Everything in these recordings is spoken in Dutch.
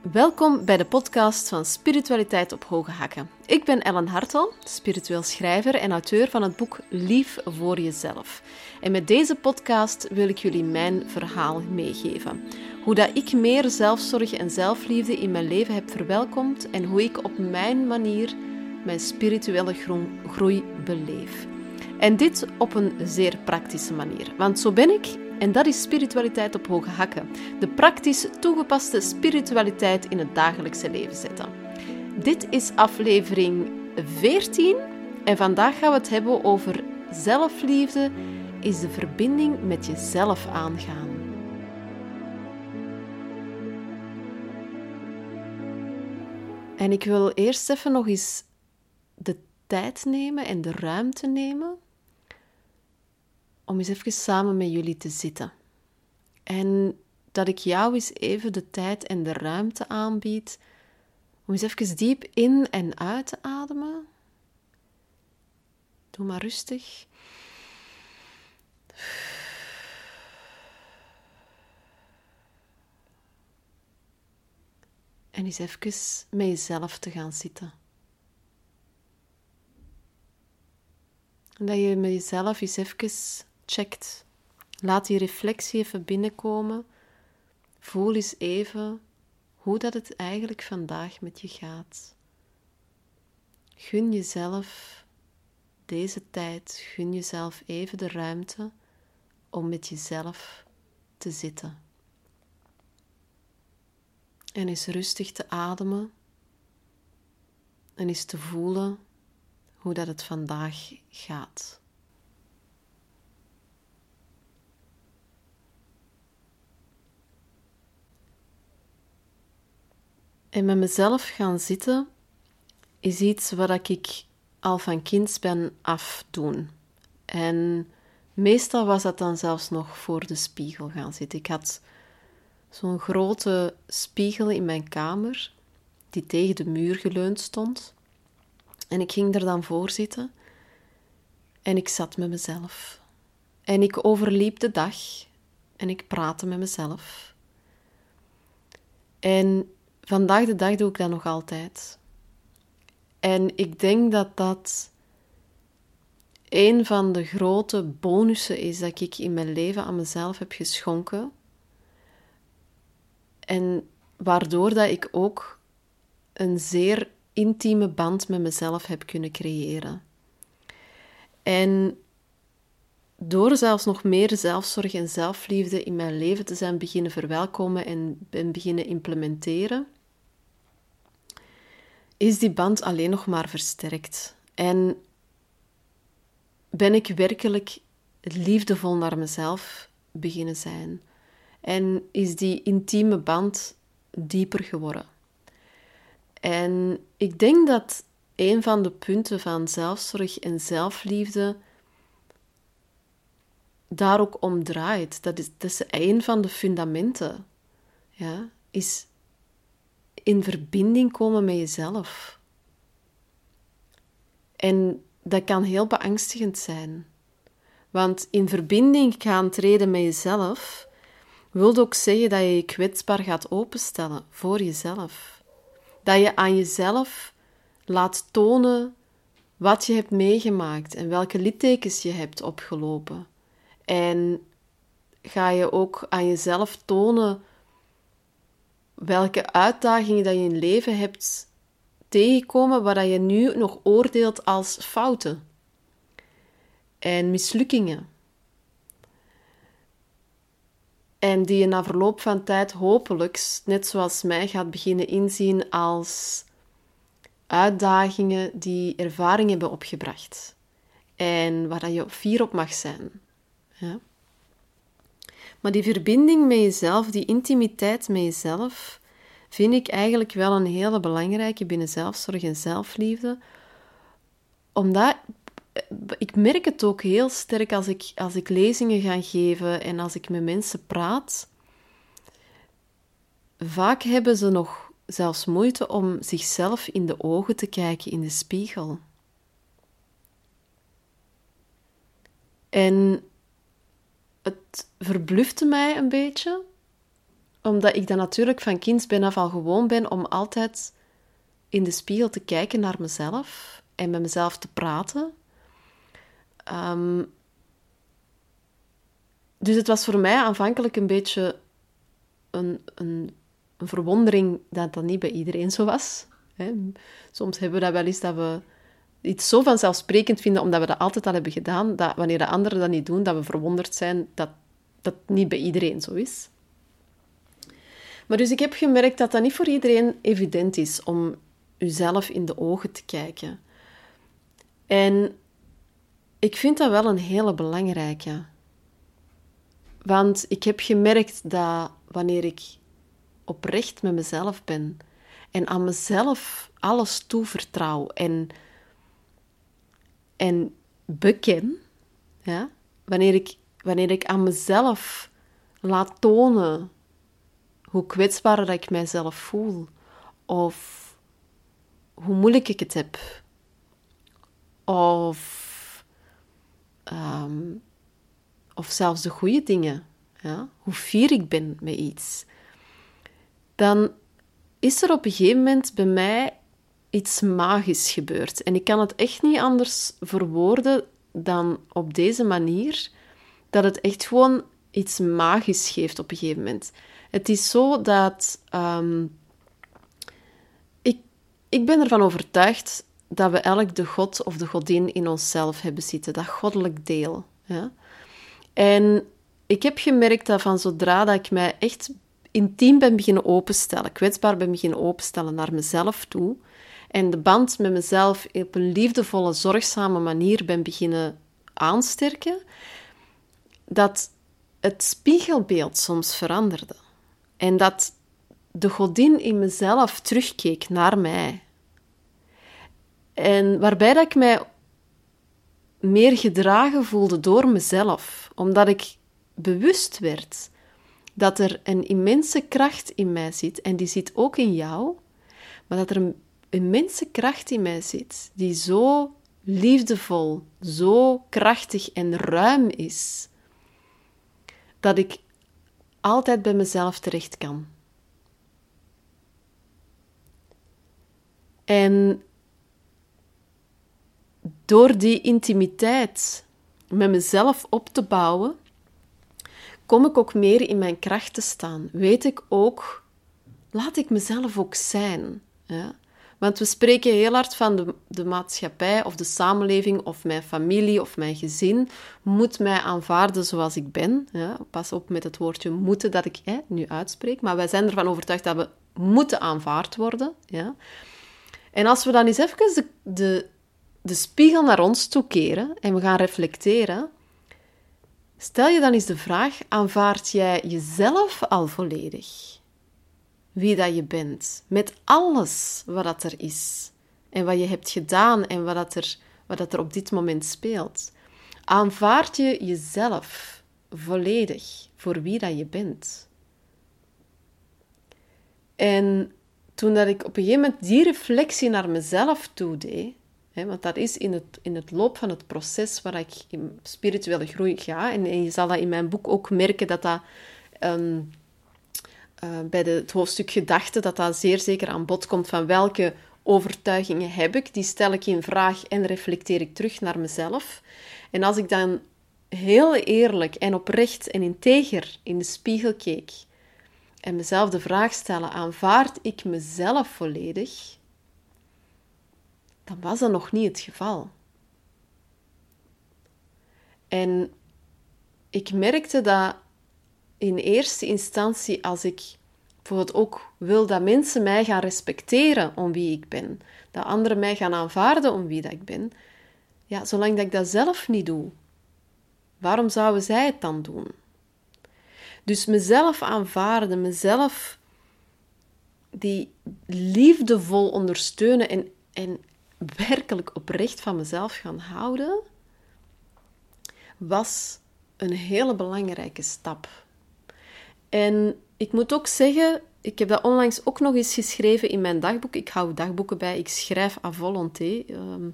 Welkom bij de podcast van Spiritualiteit op Hoge Hakken. Ik ben Ellen Hartel, spiritueel schrijver en auteur van het boek Lief voor jezelf. En met deze podcast wil ik jullie mijn verhaal meegeven. Hoe dat ik meer zelfzorg en zelfliefde in mijn leven heb verwelkomd en hoe ik op mijn manier mijn spirituele groei beleef. En dit op een zeer praktische manier. Want zo ben ik en dat is spiritualiteit op hoge hakken. De praktisch toegepaste spiritualiteit in het dagelijkse leven zetten. Dit is aflevering 14 en vandaag gaan we het hebben over zelfliefde is de verbinding met jezelf aangaan. En ik wil eerst even nog eens de tijd nemen en de ruimte nemen om eens even samen met jullie te zitten. En dat ik jou eens even de tijd en de ruimte aanbied om eens even diep in en uit te ademen. Doe maar rustig. En eens even met jezelf te gaan zitten. En dat je met jezelf eens even checkt. Laat die reflectie even binnenkomen. Voel eens even hoe dat het eigenlijk vandaag met je gaat. Gun jezelf deze tijd, gun jezelf even de ruimte om met jezelf te zitten. En eens rustig te ademen en eens te voelen hoe dat het vandaag gaat. En met mezelf gaan zitten is iets wat ik al van kinds ben afdoen. En meestal was dat dan zelfs nog voor de spiegel gaan zitten. Ik had zo'n grote spiegel in mijn kamer die tegen de muur geleund stond. En ik ging er dan voor zitten en ik zat met mezelf. En ik overliep de dag en ik praatte met mezelf. En Vandaag de dag doe ik dat nog altijd. En ik denk dat dat een van de grote bonussen is dat ik in mijn leven aan mezelf heb geschonken. En waardoor dat ik ook een zeer intieme band met mezelf heb kunnen creëren. En door zelfs nog meer zelfzorg en zelfliefde in mijn leven te zijn beginnen verwelkomen en beginnen implementeren, is die band alleen nog maar versterkt. En ben ik werkelijk liefdevol naar mezelf beginnen zijn. En is die intieme band dieper geworden. En ik denk dat een van de punten van zelfzorg en zelfliefde daar ook om draait. Dat is, een van de fundamenten. Ja, is in verbinding komen met jezelf. En dat kan heel beangstigend zijn. Want in verbinding gaan treden met jezelf wil ook zeggen dat je je kwetsbaar gaat openstellen voor jezelf. Dat je aan jezelf laat tonen wat je hebt meegemaakt en welke littekens je hebt opgelopen. En ga je ook aan jezelf tonen welke uitdagingen dat je in leven hebt tegenkomen waar je nu nog oordeelt als fouten en mislukkingen. En die je na verloop van tijd hopelijk, net zoals mij, gaat beginnen inzien als uitdagingen die ervaring hebben opgebracht. En waar je fier op mag zijn. Ja? Maar die verbinding met jezelf, die intimiteit met jezelf, vind ik eigenlijk wel een hele belangrijke binnen zelfzorg en zelfliefde. Omdat ik merk het ook heel sterk als ik, als ik lezingen ga geven en als ik met mensen praat. Vaak hebben ze nog zelfs moeite om zichzelf in de ogen te kijken in de spiegel. En het verblufte mij een beetje, omdat ik dan natuurlijk van kinds ben af al gewoon ben om altijd in de spiegel te kijken naar mezelf en met mezelf te praten. Ehm, dus het was voor mij aanvankelijk een beetje een, een, een verwondering dat dat niet bij iedereen zo was. Hè. Soms hebben we dat wel eens dat we iets zo vanzelfsprekend vinden, omdat we dat altijd al hebben gedaan, dat wanneer de anderen dat niet doen, dat we verwonderd zijn dat dat niet bij iedereen zo is. Maar dus ik heb gemerkt dat dat niet voor iedereen evident is om uzelf in de ogen te kijken. En ik vind dat wel een hele belangrijke. Want ik heb gemerkt dat wanneer ik oprecht met mezelf ben en aan mezelf alles toevertrouw en, en beken, ja, wanneer, ik, wanneer ik aan mezelf laat tonen hoe kwetsbaar dat ik mijzelf voel of hoe moeilijk ik het heb of, um, of zelfs de goede dingen, ja, hoe fier ik ben met iets, dan is er op een gegeven moment bij mij iets magisch gebeurd. En ik kan het echt niet anders verwoorden dan op deze manier, dat het echt gewoon iets magisch geeft op een gegeven moment. Het is zo dat um, ik, ik ben ervan overtuigd dat we elk de God of de Godin in onszelf hebben zitten, dat goddelijk deel. Ja? En ik heb gemerkt dat van zodra dat ik mij echt intiem ben beginnen openstellen, kwetsbaar ben beginnen openstellen naar mezelf toe, en de band met mezelf op een liefdevolle, zorgzame manier ben beginnen aansterken, dat het spiegelbeeld soms veranderde. En dat de godin in mezelf terugkeek naar mij. En waarbij dat ik mij meer gedragen voelde door mezelf, omdat ik bewust werd dat er een immense kracht in mij zit, en die zit ook in jou, maar dat er een immense kracht in mij zit, die zo liefdevol, zo krachtig en ruim is, dat ik altijd bij mezelf terecht kan. En door die intimiteit met mezelf op te bouwen, kom ik ook meer in mijn kracht te staan. Weet ik ook, laat ik mezelf ook zijn. Ja? Want we spreken heel hard van de, de maatschappij of de samenleving of mijn familie of mijn gezin moet mij aanvaarden zoals ik ben. Ja? Pas op met het woordje moeten dat ik nu uitspreek, maar wij zijn ervan overtuigd dat we moeten aanvaard worden. Ja? En als we dan eens even de, de, de spiegel naar ons toe keren en we gaan reflecteren, stel je dan eens de vraag: aanvaard jij jezelf al volledig? Wie dat je bent, met alles wat dat er is en wat je hebt gedaan en wat, dat er, wat dat er op dit moment speelt. Aanvaard je jezelf volledig voor wie dat je bent. En toen dat ik op een gegeven moment die reflectie naar mezelf toe deed, want dat is in het, in het loop van het proces waar ik in spirituele groei ga. En, je zal dat in mijn boek ook merken dat dat ehm, eh, bij het hoofdstuk gedachten, dat dat zeer zeker aan bod komt van welke overtuigingen heb ik. Die stel ik in vraag en reflecteer ik terug naar mezelf. En als ik dan heel eerlijk en oprecht en integer in de spiegel keek en mezelf de vraag stellen: aanvaard ik mezelf volledig? Dan was dat nog niet het geval. En ik merkte dat in eerste instantie als ik bijvoorbeeld ook wil dat mensen mij gaan respecteren om wie ik ben, dat anderen mij gaan aanvaarden om wie dat ik ben, ja, zolang dat ik dat zelf niet doe, waarom zouden zij het dan doen? Dus mezelf aanvaarden, mezelf die liefdevol ondersteunen en, en werkelijk oprecht van mezelf gaan houden, was een hele belangrijke stap. En ik moet ook zeggen, ik heb dat onlangs ook nog eens geschreven in mijn dagboek. Ik hou dagboeken bij, ik schrijf à volonté. Ehm,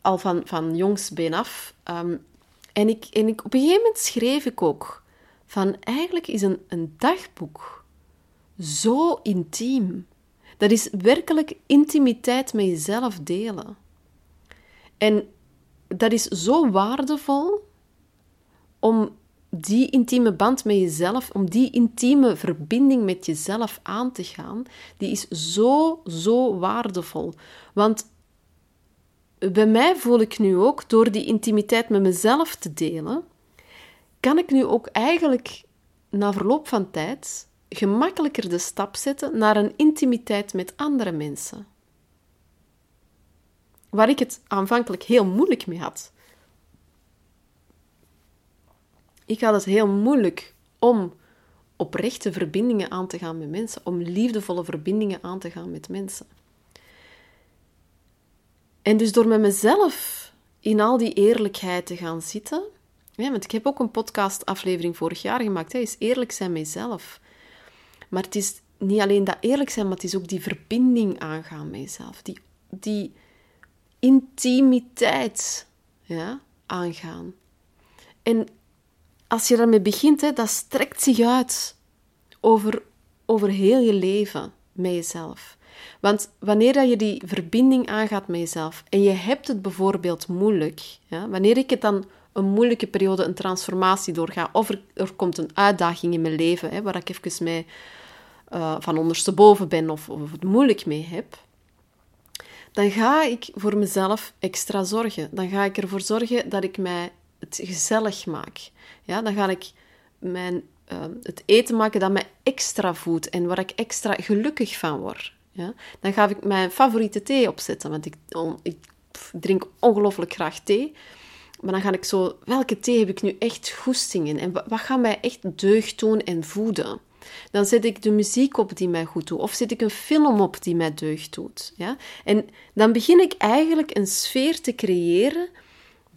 al van, van jongs af. Ehm, en, ik, en ik, op een gegeven moment schreef ik ook van eigenlijk is een, een dagboek zo intiem. Dat is werkelijk intimiteit met jezelf delen. En dat is zo waardevol om die intieme band met jezelf, om die intieme verbinding met jezelf aan te gaan, die is zo, zo waardevol. Want bij mij voel ik nu ook, door die intimiteit met mezelf te delen, kan ik nu ook eigenlijk na verloop van tijd gemakkelijker de stap zetten naar een intimiteit met andere mensen. Waar ik het aanvankelijk heel moeilijk mee had. Ik had het heel moeilijk om oprechte verbindingen aan te gaan met mensen, om liefdevolle verbindingen aan te gaan met mensen. En dus door met mezelf in al die eerlijkheid te gaan zitten, ja, want ik heb ook een podcastaflevering vorig jaar gemaakt, hè, is eerlijk zijn met jezelf. Maar het is niet alleen dat eerlijk zijn, maar het is ook die verbinding aangaan met jezelf. Die, die intimiteit ja, aangaan. En als je daarmee begint, dat strekt zich uit over, over heel je leven met jezelf. Want wanneer dat je die verbinding aangaat met jezelf en je hebt het bijvoorbeeld moeilijk, ja, wanneer ik het dan een moeilijke periode, een transformatie doorga, of er, er komt een uitdaging in mijn leven hè, waar ik even mee uh, van ondersteboven ben of, of het moeilijk mee heb, dan ga ik voor mezelf extra zorgen. Dan ga ik ervoor zorgen dat ik mij het gezellig maak. Ja, dan ga ik mijn, uh, het eten maken dat mij extra voedt en waar ik extra gelukkig van word. Ja? Dan ga ik mijn favoriete thee opzetten, want ik, ik drink ongelooflijk graag thee. Maar dan ga ik zo, welke thee heb ik nu echt goesting in? En wat gaat mij echt deugd doen en voeden? Dan zet ik de muziek op die mij goed doet. Of zet ik een film op die mij deugd doet. Ja? En dan begin ik eigenlijk een sfeer te creëren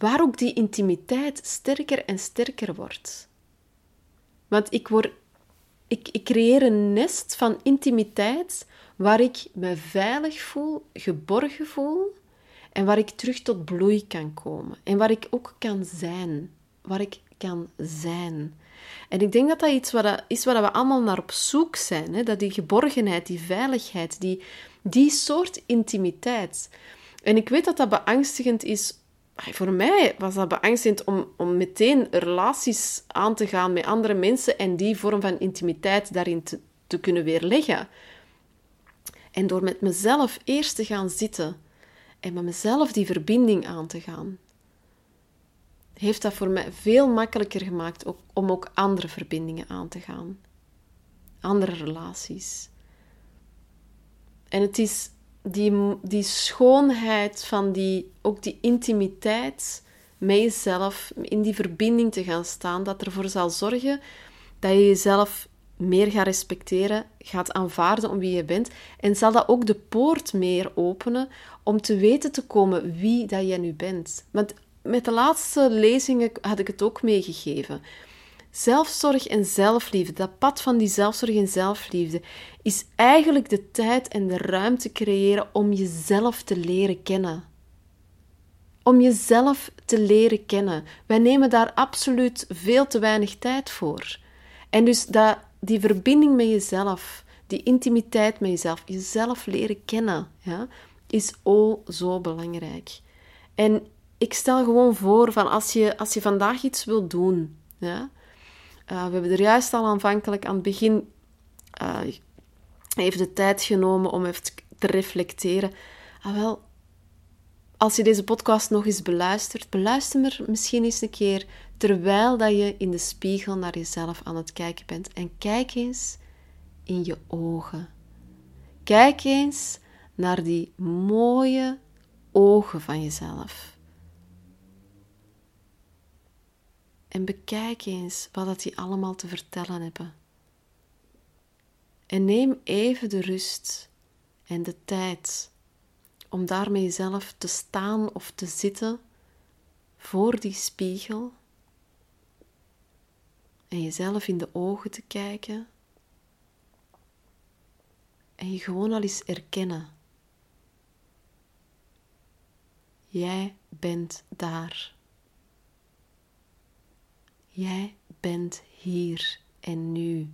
waar ook die intimiteit sterker en sterker wordt. Want ik, word, ik, ik creëer een nest van intimiteit waar ik me veilig voel, geborgen voel en waar ik terug tot bloei kan komen. En waar ik ook kan zijn. Waar ik kan zijn. En ik denk dat dat iets wat is waar we allemaal naar op zoek zijn. Hè? Dat die geborgenheid, die veiligheid, die, die soort intimiteit. En ik weet dat dat beangstigend is. Voor mij was dat beangstigend om, om meteen relaties aan te gaan met andere mensen en die vorm van intimiteit daarin te, te kunnen weerleggen. En door met mezelf eerst te gaan zitten en met mezelf die verbinding aan te gaan, heeft dat voor mij veel makkelijker gemaakt om ook andere verbindingen aan te gaan. Andere relaties. En het is die, die schoonheid van die, ook die intimiteit met jezelf, in die verbinding te gaan staan, dat ervoor zal zorgen dat je jezelf meer gaat respecteren, gaat aanvaarden om wie je bent. En zal dat ook de poort meer openen om te weten te komen wie dat jij nu bent. Want met de laatste lezingen had ik het ook meegegeven. Zelfzorg en zelfliefde, dat pad van die zelfzorg en zelfliefde, is eigenlijk de tijd en de ruimte creëren om jezelf te leren kennen. Om jezelf te leren kennen. Wij nemen daar absoluut veel te weinig tijd voor. En dus dat, die verbinding met jezelf, die intimiteit met jezelf, jezelf leren kennen, ja, is o zo belangrijk. En ik stel gewoon voor van als je, als je vandaag iets wilt doen, ja, uh, we hebben er juist al aanvankelijk aan het begin even de tijd genomen om even te reflecteren. Ah, wel, als je deze podcast nog eens beluistert, beluister er misschien eens een keer terwijl dat je in de spiegel naar jezelf aan het kijken bent. En kijk eens in je ogen. Kijk eens naar die mooie ogen van jezelf. En bekijk eens wat dat die allemaal te vertellen hebben. En neem even de rust en de tijd om daarmee jezelf te staan of te zitten voor die spiegel en jezelf in de ogen te kijken en je gewoon al eens erkennen. Jij bent daar. Jij bent hier en nu.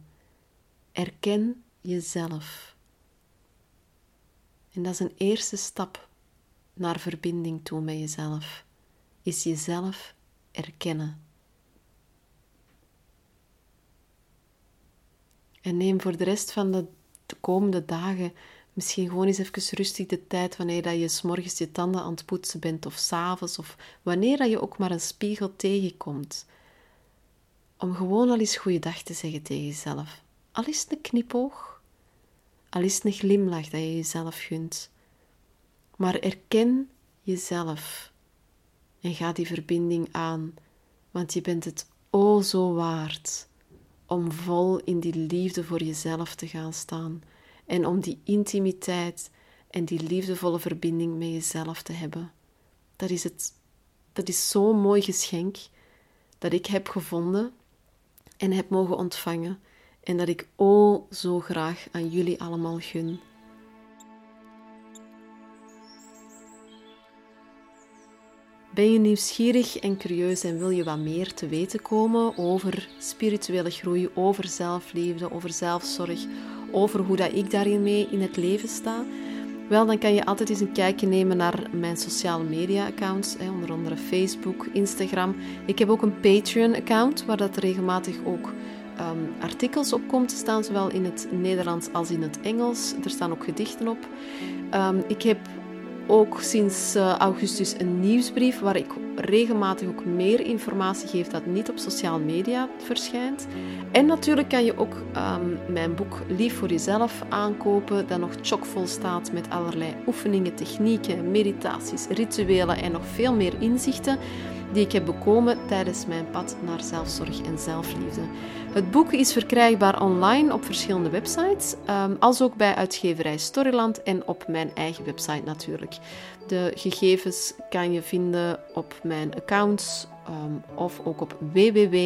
Erken jezelf. En dat is een eerste stap naar verbinding toe met jezelf. Is jezelf erkennen. En neem voor de rest van de, komende dagen misschien gewoon eens even rustig de tijd wanneer dat je s morgens je tanden aan het poetsen bent of s'avonds of wanneer dat je ook maar een spiegel tegenkomt. Om gewoon al eens goeiedag te zeggen tegen jezelf. Al is het een knipoog, al is het een glimlach dat je jezelf gunt. Maar erken jezelf en ga die verbinding aan, want je bent het o zo waard om vol in die liefde voor jezelf te gaan staan en om die intimiteit en die liefdevolle verbinding met jezelf te hebben. Dat is, het, dat is zo'n mooi geschenk dat ik heb gevonden en heb mogen ontvangen en dat ik o zo graag aan jullie allemaal gun. Ben je nieuwsgierig en curieus en wil je wat meer te weten komen over spirituele groei, over zelfliefde, over zelfzorg, over hoe dat ik daarin mee in het leven sta? Wel, dan kan je altijd eens een kijkje nemen naar mijn sociale media accounts, onder andere Facebook, Instagram. Ik heb ook een Patreon account waar dat regelmatig ook um, artikels op komt te staan, zowel in het Nederlands als in het Engels. Er staan ook gedichten op. Um, ik heb ook sinds uh, augustus een nieuwsbrief waar ik regelmatig ook meer informatie geef dat niet op sociale media verschijnt. En natuurlijk kan je ook um, mijn boek Lief voor jezelf aankopen, dat nog chockvol staat met allerlei oefeningen, technieken, meditaties, rituelen en nog veel meer inzichten die ik heb bekomen tijdens mijn pad naar zelfzorg en zelfliefde. Het boek is verkrijgbaar online op verschillende websites, um, als ook bij uitgeverij Storyland en op mijn eigen website natuurlijk. De gegevens kan je vinden op mijn accounts um, of ook op www.hartel.be.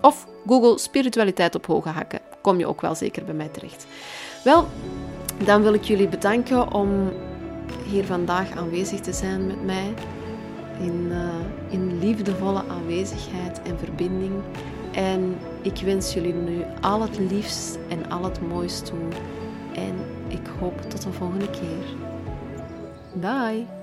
Of Google Spiritualiteit op hoge hakken. Kom je ook wel zeker bij mij terecht. Wel, dan wil ik jullie bedanken om hier vandaag aanwezig te zijn met mij. In, uh, in liefdevolle aanwezigheid en verbinding. En ik wens jullie nu al het liefst en al het mooist toe. En ik hoop tot de volgende keer. Bye!